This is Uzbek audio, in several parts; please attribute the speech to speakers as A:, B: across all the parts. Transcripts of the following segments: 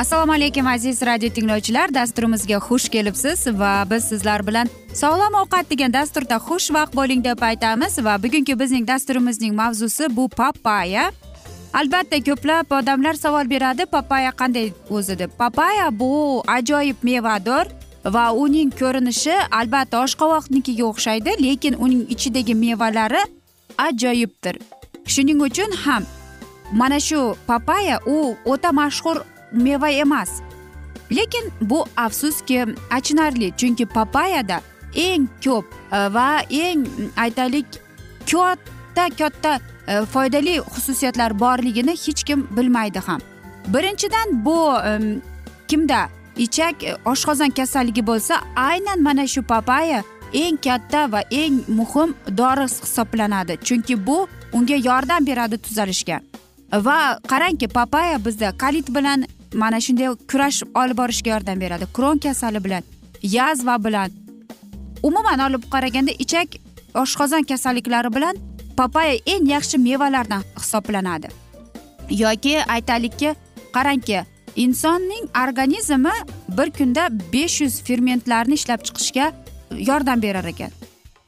A: assalomu alaykum aziz radio tinglovchilar. Dasturimizga xush kelibsiz va biz sizlar bilan sog'lom ovqat degan dasturda xushvaqt bo'ling deb aytamiz va bugungi bizning dasturimizning mavzusi bu papaya. Albatta ko'plab odamlar savol beradi papaya qanday o'zi deb. Papaya bu ajoyib mevador va uning ko'rinishi albatta oshqovoqnikiga o'xshaydi lekin uning ichidagi mevalari ajoyibdir. Shuning uchun ham mana shu papaya u o'ta mashhur meva emas. Lekin bu afsuski achinarli chunki papayada eng ko'p e, va eng aytaylik katta katta e, foydali xususiyatlar borligini hech kim bilmaydi ham. Birinchidan bu e, kimda ichak oshqozon kasalligi bo'lsa aynan mana shu papaya eng katta va eng muhim dori hisoblanadi chunki bu unga yordam beradi tuzalishga. Va qarangki papaya bizda kalit bilan mana shunday kurash olib borishga yordam beradi. Kron kasali bilan yazva bilan umuman olib qaraganda ichak oshqozon kasalliklari bilan papaya eng yaxshi mevalardan hisoblanadi. Yoki aytaylikki qarangki insonning organizmi bir kunda besh yuz fermentlarni ishlab chiqishga yordam berar ekan.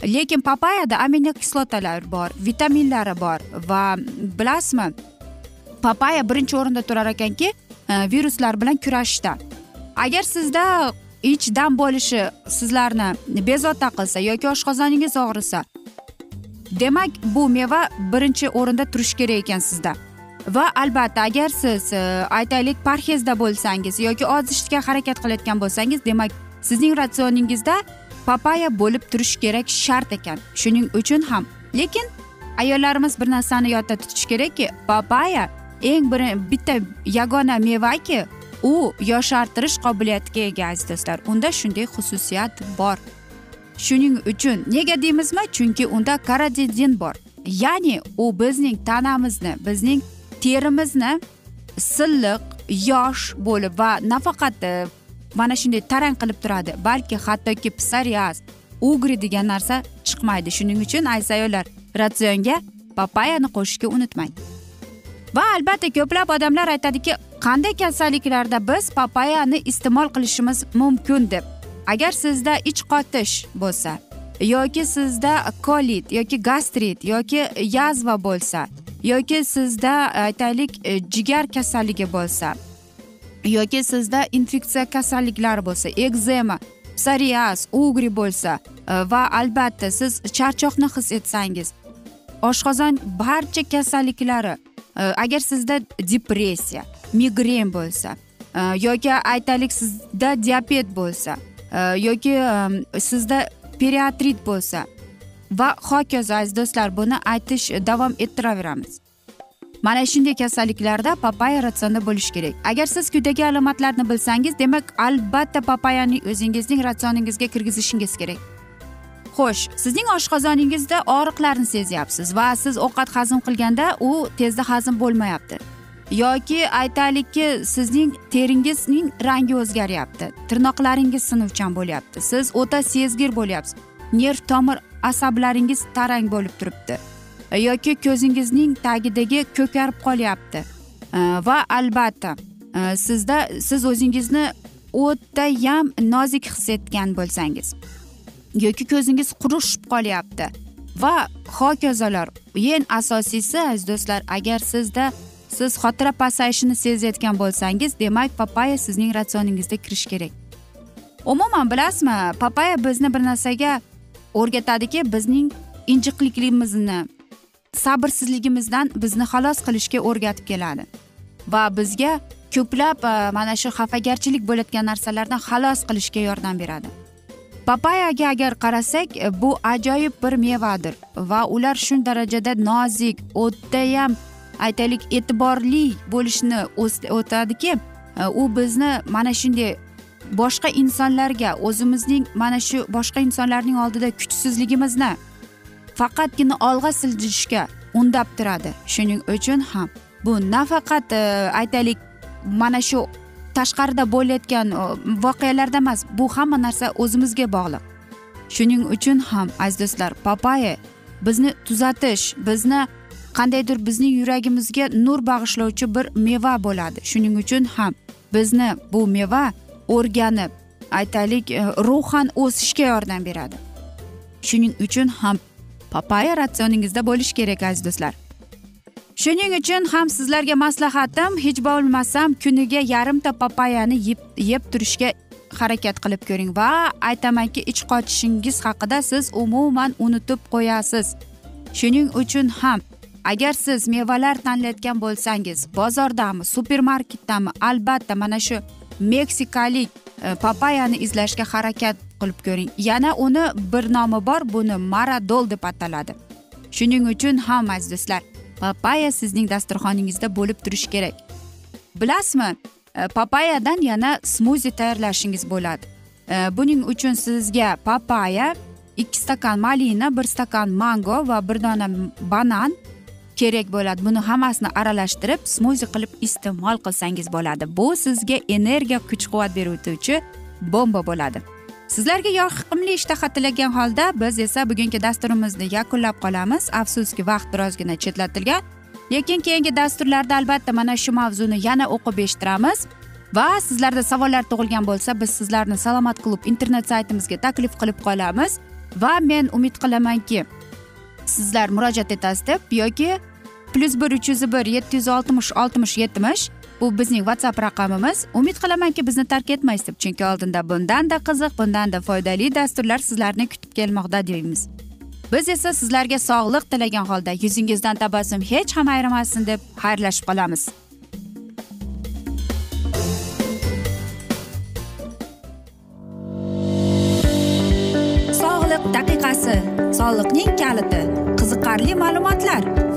A: Lekin papayada aminokislotalar bor vitaminlari bor va bilasizmi papaya birinchi o'rinda turar ekanki E, viruslar bilan kurashishda. Agar sizda ich dam bo'lishi sizlarni bezovta qilsa yoki oshqozoningiz og'risa demak bu meva birinchi o'rinda turishi kerak ekan sizda. Va albatta agar siz e, aytaylik parhezda bo'lsangiz yoki ozishga harakat qilayotgan bo'lsangiz demak sizning ratsioningizda papaya bo'lib turishi kerak shart ekan. Shuning uchun ham. Lekin ayollarimiz bir narsani yodda tutish kerakki papaya eng bir bitta yagona mevaki u yoshartirish qobiliyatiga ega aziz do'stlar. Unda shunday xususiyat bor. Shuning uchun nega deymizmi? Chunki unda karadidin bor. Ya'ni u bizning tanamizni bizning terimizni silliq yosh bo'lib va nafaqat e, mana shunday tarang qilib turadi. Balki hattoki psoriaz ugri degan narsa chiqmaydi. Shuning uchun aziz ayollar ratsionga papayani qo'shishga unutmang. Va albatta ko'plab odamlar aytadiki qanday kasalliklarda biz papayani iste'mol qilishimiz mumkin? deb. Agar sizda ich qotish bo'lsa yoki sizda kolit yoki gastrit yoki yazva bo'lsa yoki sizda aytaylik e, jigar kasalligi bo'lsa yoki sizda infeksiya kasalliklari bo'lsa ekzema psoriaz ugri bo'lsa e, va albatta siz charchoqni his etsangiz oshqozon barcha kasalliklari agar sizda depressiya migren bo'lsa yoki aytaylik sizda diabet bo'lsa yoki sizda periatrit bo'lsa va hokazo aziz do'stlar buni aytish davom ettiraveramiz mana shunday kasalliklarda papaya ratsionda bo'lishi kerak agar siz quyidagi alomatlarni bilsangiz demak albatta papayani o'zingizning ratsioningizga kirgizishingiz kerak xo'sh sizning oshqozoningizda og'riqlarni sezyapsiz va siz ovqat hazm qilganda u tezda hazm bo'lmayapti. Yoki aytaylikki sizning teringizning rangi o'zgaryapti tirnoqlaringiz sinuvchan bo'lyapti siz o'ta sezgir bo'lyapsiz nerv tomir asablaringiz tarang bo'lib turibdi. Yoki ko'zingizning tagidagi ko'karib qolyapti. Va albatta e, sizda siz o'zingizni o'tayam nozik his etgan bo'lsangiz. Yoki ko'zingiz qurishib qolyapti. Va hokazolar eng asosiysi aziz do'stlar agar sizda siz xotira pasayishini sezayotgan bo'lsangiz demak papaya sizning ratsioningizga kirishi kerak. Umuman bilasizmi papaya bizni bir narsaga o'rgatadiki bizning injiqlikligimizni sabrsizligimizdan bizni xalos qilishga o'rgatib keladi. Va bizga ko'plab e, mana shu xafagarchilik bo'layotgan narsalardan xalos qilishga yordam beradi. Papayaga agar qarasak e, bu ajoyib bir mevadir va ular shu darajada nozik o'tayam aytaylik e'tiborli bo'lishni o'tadiki e, u bizni mana shunday boshqa insonlarga o'zimizning mana shu boshqa insonlarning oldida kuchsizligimizni faqatgina olg'a siljishga undab turadi. Shuning uchun ham bu nafaqat e, aytaylik mana shu tashqarida bo'layotgan e, voqealarda emas bu hamma narsa o'zimizga bog'liq. Shuning uchun ham aziz do'stlar papaya bizni tuzatish bizni qandaydir bizning yuragimizga nur bag'ishlovchi bir meva bo'ladi. Shuning uchun ham bizni bu meva o'rganib aytaylik e, ruhan o'sishga yordam beradi. Shuning uchun ham papaya ratsioningizda bo'lishi kerak aziz do'stlar. Shuning uchun ham sizlarga maslahatim hech bo'lmasam kuniga yarimta papayani yeb yeb turishga harakat qilib ko'ring va aytamanki ich qochishingiz haqida siz umuman unutib qo'yasiz. Shuning uchun ham agar siz mevalar tanlayotgan bo'lsangiz bozordami supermarketdami albatta mana shu meksikalik e, papayani izlashga harakat qilib ko'ring. Yana uni bir nomi bor buni maradol deb ataladi. Shuning uchun ham aziz do'stlar papaya sizning dasturxoningizda bo'lib turishi kerak. Bilasizmi e, papayadan yana smuzi tayyorlashingiz bo'ladi. E, buning uchun sizga papaya ikki stakan malina bir stakan mango va bir dona banan kerak bo'ladi. Buni hammasini aralashtirib smuzi qilib iste'mol qilsangiz bo'ladi. Bu sizga energiya kuch quvvat beruvchi bomba bo'ladi. Sizlarga yoqimli ishtaha tilagan holda biz esa bugungi dasturimizni yakunlab qolamiz. Afsuski vaqt birozgina chetlatilgan. Lekin keyingi dasturlarda albatta mana shu mavzuni yana o'qib eshittiramiz. Va sizlarda savollar tug'ilgan bo'lsa biz sizlarni salomat klub internet saytimizga taklif qilib qolamiz. Va men umid qilamanki sizlar murojaat etasiz deb yoki plyus bir uch yuz bir yetti yuz oltmish oltmish yetmish. Bu bizning whatsapp raqamimiz. Umid qilamanki bizni tark etmaysiz deb chunki oldinda bundanda qiziq bundanda foydali dasturlar sizlarni kutib kelmoqda deymiz. Biz esa sizlarga sog'liq tilagan holda yuzingizdan tabassum hech ham ayrimasin deb xayrlashib qolamiz. Sog'liq daqiqasi. Soliqning kaliti. Qiziqarli ma'lumotlar.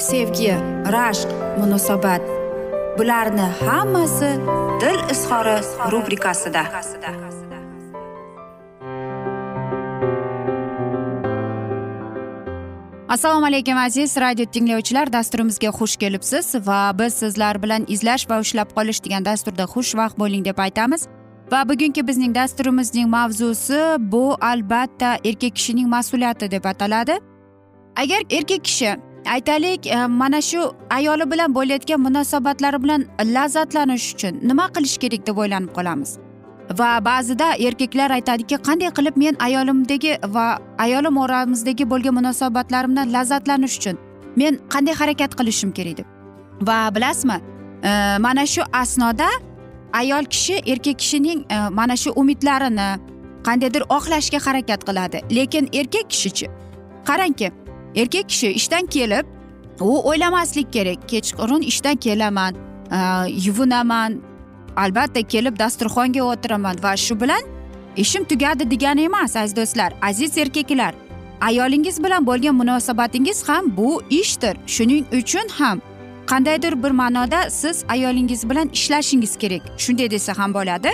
A: sevgi rashq munosabat. Bularni hammasi dil izhori rubrikasida. Assalomu alaykum aziz radio tinglovchilar dasturimizga xush kelibsiz va biz sizlar bilan izlash va ushlab qolish degan dasturda xushvaqt bo'ling deb aytamiz. Va bugungi bizning dasturimizning mavzusi bu albatta erkak kishining mas'uliyati deb ataladi. Agar erkak kishi aytaylik e, mana shu ayoli bilan bo'layotgan munosabatlari bilan lazzatlanish uchun nima qilish kerak deb o'ylanib qolamiz. Va ba'zida erkaklar aytadiki qanday qilib men ayolimdagi va ayolim oramizdagi bo'lgan munosabatlarimdan lazzatlanish uchun men qanday harakat qilishim kerak deb? Va bilasizmi e, mana shu asnoda ayol kishi erkak kishining e, mana shu umidlarini qandaydir oqlashga harakat qiladi. Lekin erkak kishichi qarangki erkak kishi ishdan kelib u o'ylamaslik kerak. Kechqurun ishdan kelaman yuvinaman albatta kelib dasturxonga o'tiraman va shu bilan ishim tugadi degani emas aziz do'stlar aziz erkaklar. Ayolingiz bilan bo'lgan munosabatingiz ham bu ishdir. Shuning uchun ham qandaydir bir ma'noda siz ayolingiz bilan ishlashingiz kerak. Shunday desa ham bo'ladi.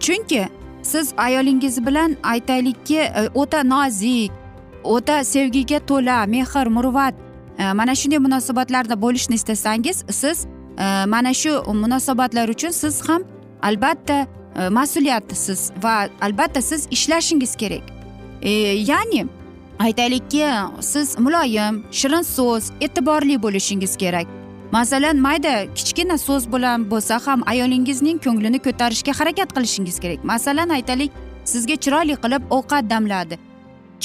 A: Chunki siz ayolingiz bilan aytaylikki e, o'ta nozik o'ta sevgiga to'la mehr muruvvat e, mana shunday munosabatlarda bo'lishni istasangiz siz e, mana shu munosabatlar uchun siz ham albatta e, mas'uliyatsiz va albatta siz ishlashingiz kerak. Ya'ni aytaylikki siz muloyim shirin so'z e'tiborli bo'lishingiz kerak. Masalan mayda kichkina so'z bilan bo'lsa ham ayolingizning ko'nglini ko'tarishga harakat qilishingiz kerak. Masalan aytaylik sizga chiroyli qilib ovqat damladi.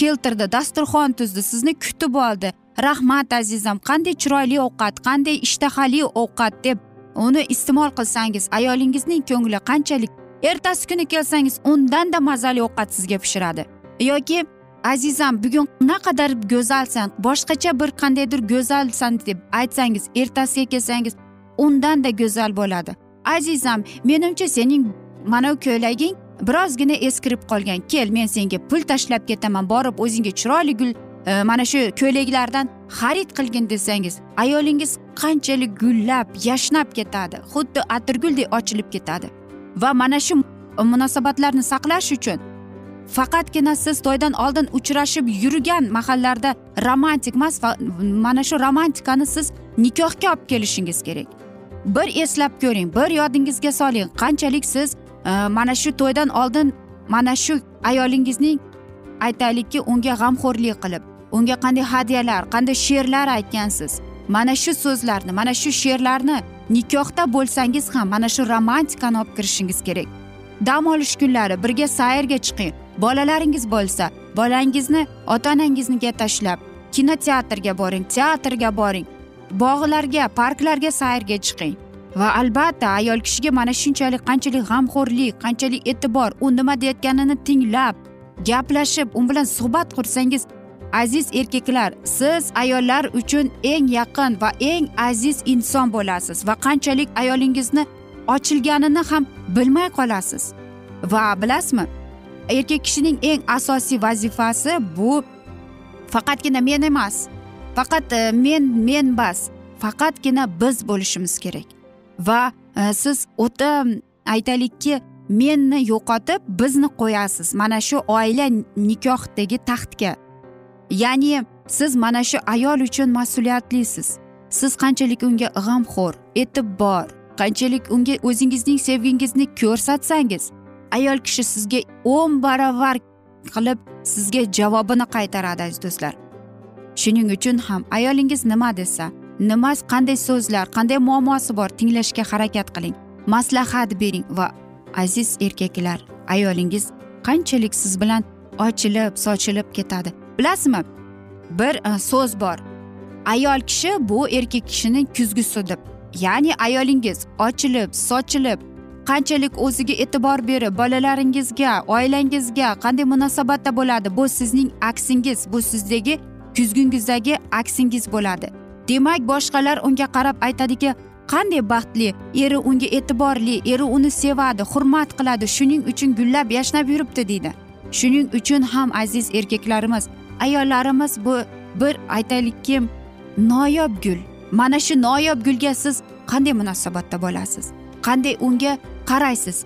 A: Keltirdi. Dasturxon tuzdi. Sizni kutib oldi. Rahmat azizam qanday chiroyli ovqat qanday ishtahali ovqat deb uni iste'mol qilsangiz ayolingizning ko'ngli qanchalik? Ertasi kuni kelsangiz undanda mazali ovqat sizga pishiradi. Yoki azizam bugun naqadar go'zalsan boshqacha bir qandaydir go'zalsan deb aytsangiz ertasiga kelsangiz undanda go'zal bo'ladi. Azizam menimcha sening mana ko'ylaging birozgina eskirib qolgan. Kel men senga pul tashlab ketaman borib o'zingga chiroyli gul e, mana shu ko'ylaklardan xarid qilgin desangiz ayolingiz qanchalik gullab yashnab ketadi. Xuddi atirguldek ochilib ketadi. Va mana shu munosabatlarni saqlash uchun faqatgina siz to'ydan oldin uchrashib yurgan mahallarda romantik emas mana shu romantikani siz nikohga olib kelishingiz kerak. Bir eslab ko'ring bir yodingizga soling qanchalik siz Э, mana shu to'ydan oldin mana shu ayolingizning aytaylikki unga g'amxo'rlik qilib unga qanday hadyalar qanday she'rlar aytgansiz. Mana shu so'zlarni mana shu she'rlarni nikohda bo'lsangiz ham mana shu romantikani olib kirishingiz kerak. Dam olish kunlari birga sayrga chiqing. Bolalaringiz bo'lsa bolangizni ota onangizniga tashlab kinoteatrga boring teatrga boring bog'larga parklarga sayrga chiqing. Va albatta ayol kishiga mana shunchalik qanchalik g'amxo'rlik qanchalik e'tibor u nima deyayotganini tinglab gaplashib u bilan suhbat qursangiz aziz erkaklar siz ayollar uchun eng yaqin va eng aziz inson bo'lasiz va qanchalik ayolingizni ochilganini ham bilmay qolasiz. Va bilasizmi erkak kishining eng asosiy vazifasi bu faqatgina men emas faqat e, men men bas faqatgina biz bo'lishimiz kerak. Va e, siz o'ta aytaylikki menni yo'qotib bizni qo'yasiz. Mana shu oila nikohdagi taxtga. Ya'ni siz mana shu ayol uchun mas'uliyatlisiz. Siz qanchalik unga g'amxo'r e'tibor qanchalik unga o'zingizning sevgingizni ko'rsatsangiz ayol kishi sizga o'n barobar qilib sizga javobini qaytaradi aziz do'stlar. Shuning uchun ham ayolingiz nima desa nima qanday so'zlar qanday muammosi bor tinglashga harakat qiling. Maslahat bering va aziz erkaklar ayolingiz qanchalik siz bilan ochilib sochilib ketadi. Bilasizmi? Bir e, so'z bor. Ayol kishi bu erkak kishining kuzgisi deb ya'ni ayolingiz ochilib sochilib qanchalik o'ziga e'tibor berib bolalaringizga oilangizga qanday munosabatda bo'ladi? Bu sizning aksingiz bu sizdagi kuzgungizdagi aksingiz bo'ladi. Demak boshqalar unga qarab aytadiki qanday baxtli eri unga e'tiborli eri uni sevadi hurmat qiladi shuning uchun gullab yashnab yuribdi deydi. Shuning uchun ham aziz erkaklarimiz ayollarimiz bu bir aytaylikki noyob gul. Mana shu noyob gulga siz qanday munosabatda bo'lasiz? Qanday unga qaraysiz?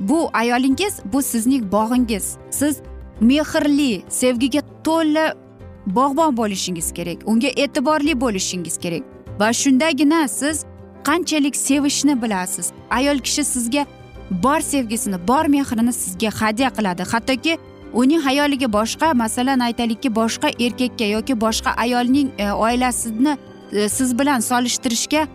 A: Bu ayolingiz bu sizning bog'ingiz. Siz mehrli sevgiga to'la bog'bon bo'lishingiz kerak unga e'tiborli bo'lishingiz kerak. Va shundagina siz qanchalik sevishni bilasiz. Ayol kishi sizga bor sevgisini bor mehrini sizga hadya qiladi. Hattoki uning hayoliga boshqa masalan aytaylikki boshqa erkakka yoki boshqa ayolning e, oilasini e, siz bilan solishtirishga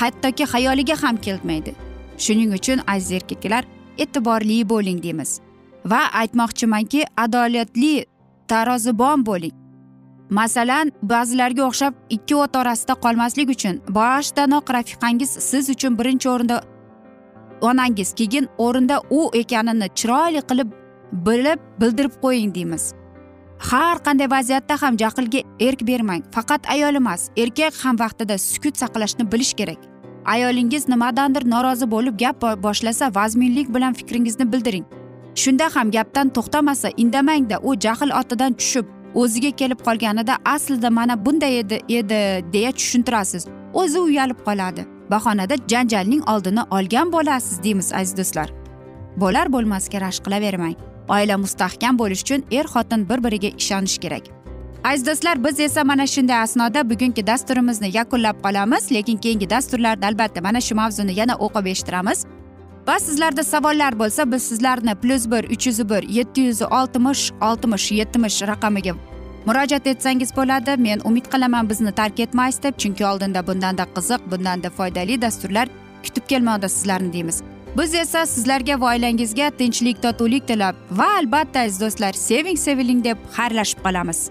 A: hattoki hayoliga ham kelmaydi. Shuning uchun aziz erkaklar e'tiborli bo'ling deymiz. Va aytmoqchimanki adolatli tarozibon bo'ling. Masalan ba'zilarga o'xshab ikki o't orasida qolmaslik uchun boshdanoq rafiqangiz siz uchun birinchi o'rinda onangiz keyin o'rinda u ekanini chiroyli qilib bilib bildirib qo'ying deymiz. Har qanday vaziyatda ham jahlga erk bermang. Faqat ayol emas erkak ham vaqtida sukut saqlashni bilish kerak. Ayolingiz nimadandir norozi bo'lib gap boshlasa vazminlik bilan fikringizni bildiring. Shunda ham gapdan to'xtamasa indamangda u jahl otidan tushib o'ziga kelib qolganida aslida mana bunday edi edi deya tushuntirasiz. O'zi uyalib qoladi. Bahonada janjalning oldini olgan bo'lasiz deymiz aziz do'stlar. Bo'lar bo'lmasga rashk qilavermang. Oila mustahkam bo'lishi uchun er xotin bir biriga ishonish kerak. Aziz do'stlar biz esa mana shunday asnoda bugungi dasturimizni yakunlab qolamiz lekin keyingi dasturlarda albatta mana shu mavzuni yana o'qib eshittiramiz. Va sizlarda savollar bo'lsa biz sizlarni plyus bir uch yuz bir yetti yuz oltmish oltmish yetmish raqamiga murojaat etsangiz bo'ladi. Men umid qilaman bizni tark etmaysiz deb chunki oldinda bundanda qiziq bundanda foydali dasturlar kutib kelmoqda sizlarni deymiz. Biz esa sizlarga va oilangizga tinchlik totuvlik tilab va albatta aziz do'stlar seving seviling deb xayrlashib qolamiz.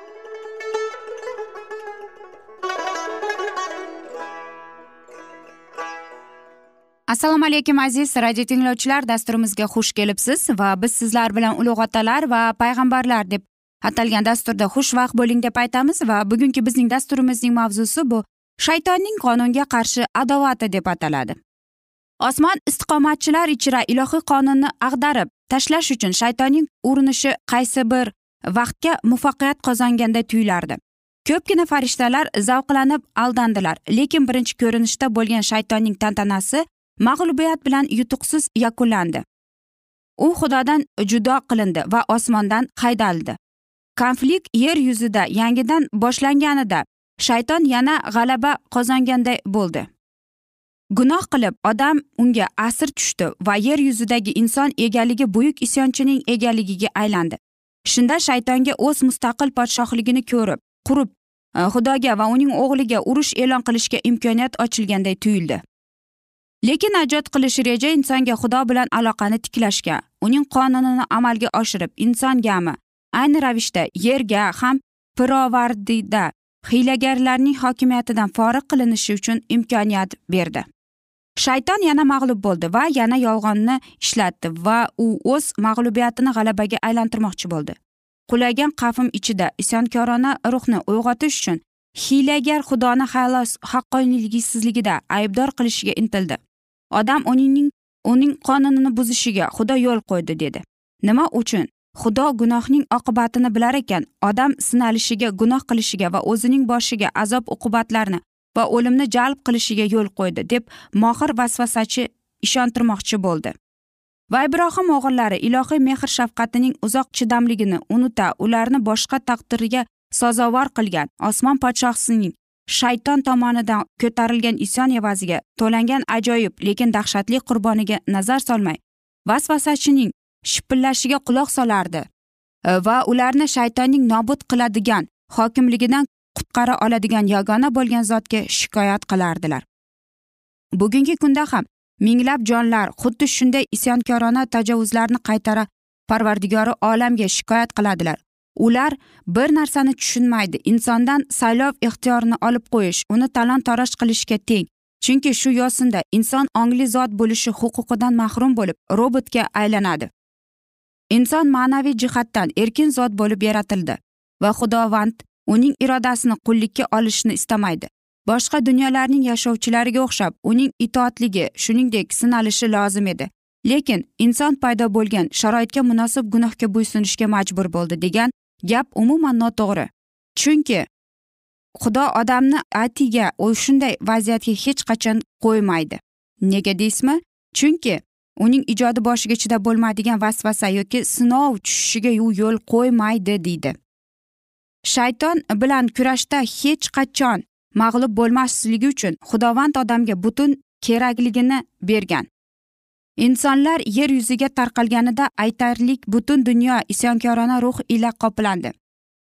A: Assalomu alaykum aziz radio tinglovchilar. Dasturimizga xush kelibsiz va biz sizlar bilan ulug' otalar va payg'ambarlar deb atalgan dasturda xushvaqt bo'ling deb aytamiz va bugungi bizning dasturimizning mavzusi bu. Shaytonning qonunga qarshi adovati deb ataladi. Osmon istiqomatchilar ichra ilohiy qonunni ag'darib tashlash uchun shaytonning urinishi qaysi bir vaqtga muvaffaqiyat qozonganda tuyulardi. Ko'pgina farishtalar zavqlanib aldandilar lekin birinchi ko'rinishda bo'lgan shaytonning tantanasi mag'lubiyat bilan yutuqsiz yakunlandi. U xudodan judo qilindi va osmondan haydaldi. Konflikt yer yuzida yangidan boshlanganida shayton yana g'alaba qozonganday bo'ldi. Gunoh qilib odam unga asir tushdi va yer yuzidagi inson egaligi buyuk isyonchining egaligiga aylandi. Shunda shaytonga o'z mustaqil podshohligini ko'rib qurib e, xudoga va uning o'g'liga urush e'lon qilishga imkoniyat ochilganday tuyuldi. Lekin najot qilish reja insonga xudo bilan aloqani tiklashga uning qonunini amalga oshirib insongami? Ayni ravishda yerga ham pirovardida hiylagarlarning hokimiyatidan forig' qilinishi uchun imkoniyat berdi. Shayton yana mag'lub bo'ldi va yana yolg'onni ishlatdi va u o'z mag'lubiyatini g'alabaga aylantirmoqchi bo'ldi. Qulagan qafim ichida isyonkorona ruhni uyg'otish uchun hiylagar xudoni xalos haqqoniyligisizligida aybdor qilishiga intildi. Odam uning uning qonunini buzishiga xudo yo'l qo'ydi dedi. Nima uchun? Xudo gunohning oqibatini bilar ekan odam sinalishiga gunoh qilishiga va o'zining boshiga azob uqubatlarni va o'limni jalb qilishiga yo'l qo'ydi deb mohir vasvasachi ishontirmoqchi bo'ldi. Va ibrohim o'g'illari ilohiy mehr shafqatining uzoq chidamligini unuta ularni boshqa taqdirga sazovor qilgan osmon podshosining shayton tomonidan ko'tarilgan isyon evaziga to'langan ajoyib lekin dahshatli qurboniga nazar solmay vasvasachining shipillashiga quloq solardi. E, va ularni shaytonning nobud qiladigan hokimligidan qutqara oladigan yagona bo'lgan zotga shikoyat qilardilar. Bugungi kunda ham minglab jonlar xuddi shunday isyonkorona tajovuzlarni qaytara parvardigori olamga shikoyat qiladilar. Ular bir narsani tushunmaydi. Insondan saylov ixtiyorini olib qo'yish uni talon toroj qilishga teng. Chunki shu yo'sinda inson ongli zot bo'lishi huquqidan mahrum bo'lib robotga aylanadi. Inson ma'naviy jihatdan erkin zot bo'lib yaratildi va xudovand uning irodasini qullikka olishni istamaydi. Boshqa dunyolarning yashovchilariga o'xshab uning itoatligi shuningdek sinalishi lozim edi. Lekin inson paydo bo'lgan sharoitga munosib gunohga bo'ysunishga majbur bo'ldi degan gap umuman noto'g'ri. Chunki xudo odamni atiga shunday vaziyatga hech qachon qo'ymaydi. Nega deysizmi? Chunki uning ijodi boshiga chidab bo'lmaydigan vasvasa yoki sinov tushishiga u yo'l qo'ymaydi deydi. Shayton bilan kurashda hech qachon mag'lub bo'lmasligi uchun xudovand odamga butun kerakligini bergan. Insonlar yer yuziga tarqalganida aytarlik butun dunyo isyonkorona ruh ila qoplandi.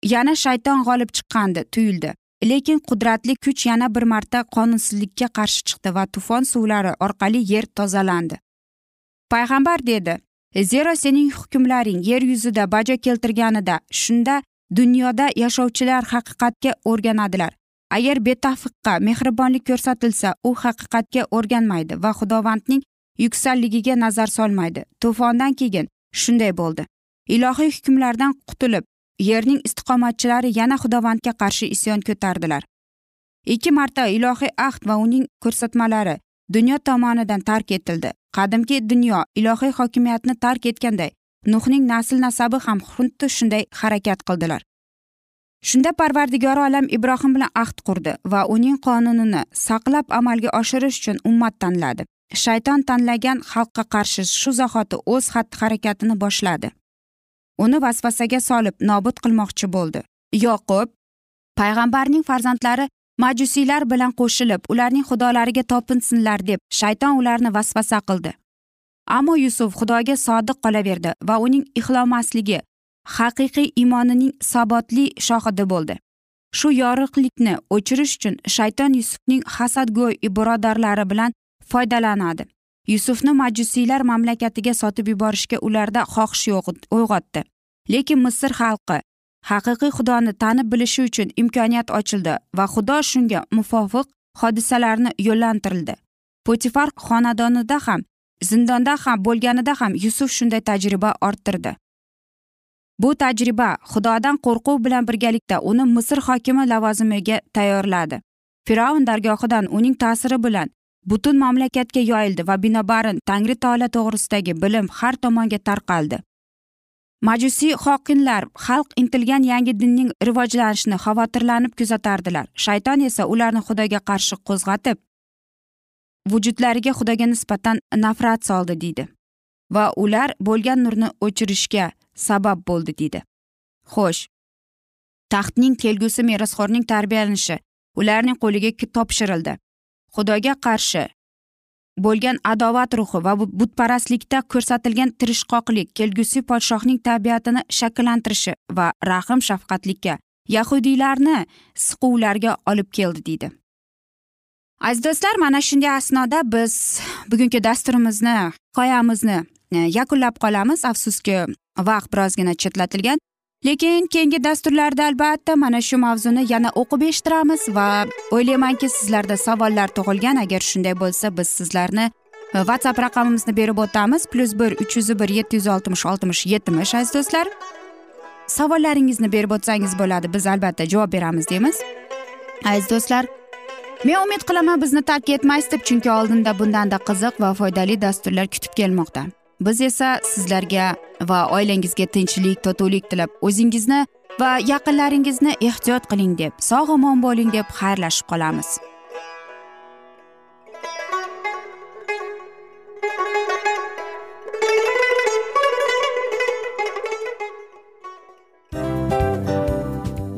A: Yana shayton g'olib chiqqandi tuyuldi. Lekin qudratli kuch yana bir marta qonunsizlikka qarshi chiqdi va tufon suvlari orqali yer tozalandi. Payg'ambar dedi zero sening hukmlaring yer yuzida bajo keltirganida shunda dunyoda yashovchilar haqiqatga o'rganadilar. Agar betafiqqa mehribonlik ko'rsatilsa u haqiqatga o'rganmaydi va xudovandning yuksalligiga nazar solmaydi. To'fondan keyin shunday bo'ldi. Ilohiy hukmlardan qutulib yerning istiqomatchilari yana xudovandga qarshi isyon ko'tardilar. Ikki marta ilohiy ahd va uning ko'rsatmalari dunyo tomonidan tark etildi. Qadimgi dunyo ilohiy hokimiyatni tark etganday nuhning nasl nasabi ham xuddi shunday harakat qildilar. Shunda parvardigori olam ibrohim bilan ahd qurdi va uning qonunini saqlab amalga oshirish uchun ummat tanladi shayton tanlagan xalqqa qarshi shu zahoti o'z xatti harakatini boshladi. Uni vasvasaga solib nobud qilmoqchi bo'ldi. Yoqub payg'ambarning farzandlari majusiylar bilan qo'shilib ularning xudolariga topinsinlar deb shayton ularni vasvasa qildi. Ammo yusuf xudoga sodiq qolaverdi va uning ixlomasligi haqiqiy iymonining sabotli shohidi bo'ldi. Shu yorug'likni o'chirish uchun shayton yusufning hasadgo'y birodarlari bilan foydalanadi. Yusufni majusiylar mamlakatiga sotib yuborishga ularda xohish uyg'otdi. Lekin misr xalqi haqiqiy xudoni tanib bilishi uchun imkoniyat ochildi va xudo shunga muvofiq hodisalarni yo'llantirildi. Potifar xonadonida ham zindonda ham bo'lganida ham yusuf shunday tajriba orttirdi. Bu tajriba xudodan qo'rquv bilan birgalikda uni misr hokimi lavozimiga tayyorladi. Fir'avn dargohidan uning ta'siri bilan butun mamlakatga yoyildi va binobarin tangri taolo to'g'risidagi bilim har tomonga tarqaldi. Majusiy hokinlar xalq intilgan yangi dinning rivojlanishini xavotirlanib kuzatardilar. Shayton esa ularni xudoga qarshi qo'zg'atib vujudlariga xudoga nisbatan nafrat soldi deydi. Va ular bo'lgan nurni o'chirishga sabab bo'ldi deydi. Xo'sh taxtning kelgusi merosxo'rning tarbiyalanishi ularning qo'liga topshirildi. Xudoga qarshi. Bo'lgan adovat ruhi va butparastlikda ko'rsatilgan tirishqoqlik kelgusi podshohning tabiatini shakllantirishi va rahm shafqatlikka yahudiylarni siquvlarga olib keldi deydi. Aziz do'stlar mana shunday asnoda biz bugungi dasturimizni hikoyamizni e, yakunlab qolamiz. Afsuski vaqt birozgina chetlatilgan. Lekin keyingi dasturlarda albatta mana shu mavzuni yana o'qib eshittiramiz va o'ylaymanki sizlarda savollar tug'ilgan. Agar shunday bo'lsa biz sizlarni e, whatsapp raqamimizni berib o'tamiz. Plyus bir uch yuz bir yetti yuz oltmish oltmish yetmish aziz do'stlar. Savollaringizni berib o'tsangiz bo'ladi biz albatta javob beramiz deymiz. Aziz do'stlar men umid qilaman bizni tark etmaysiz deb chunki oldinda bundanda qiziq va foydali dasturlar kutib kelmoqda. Biz esa sizlarga va oilangizga tinchlik totuvlik tilab o'zingizni va yaqinlaringizni ehtiyot qiling deb sog' omon bo'ling deb xayrlashib qolamiz.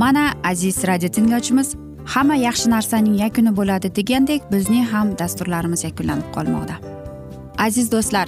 A: Mana aziz radio tinglovchimiz hamma yaxshi narsaning yakuni bo'ladi degandek bizning ham dasturlarimiz yakunlanib qolmoqda. Aziz do'stlar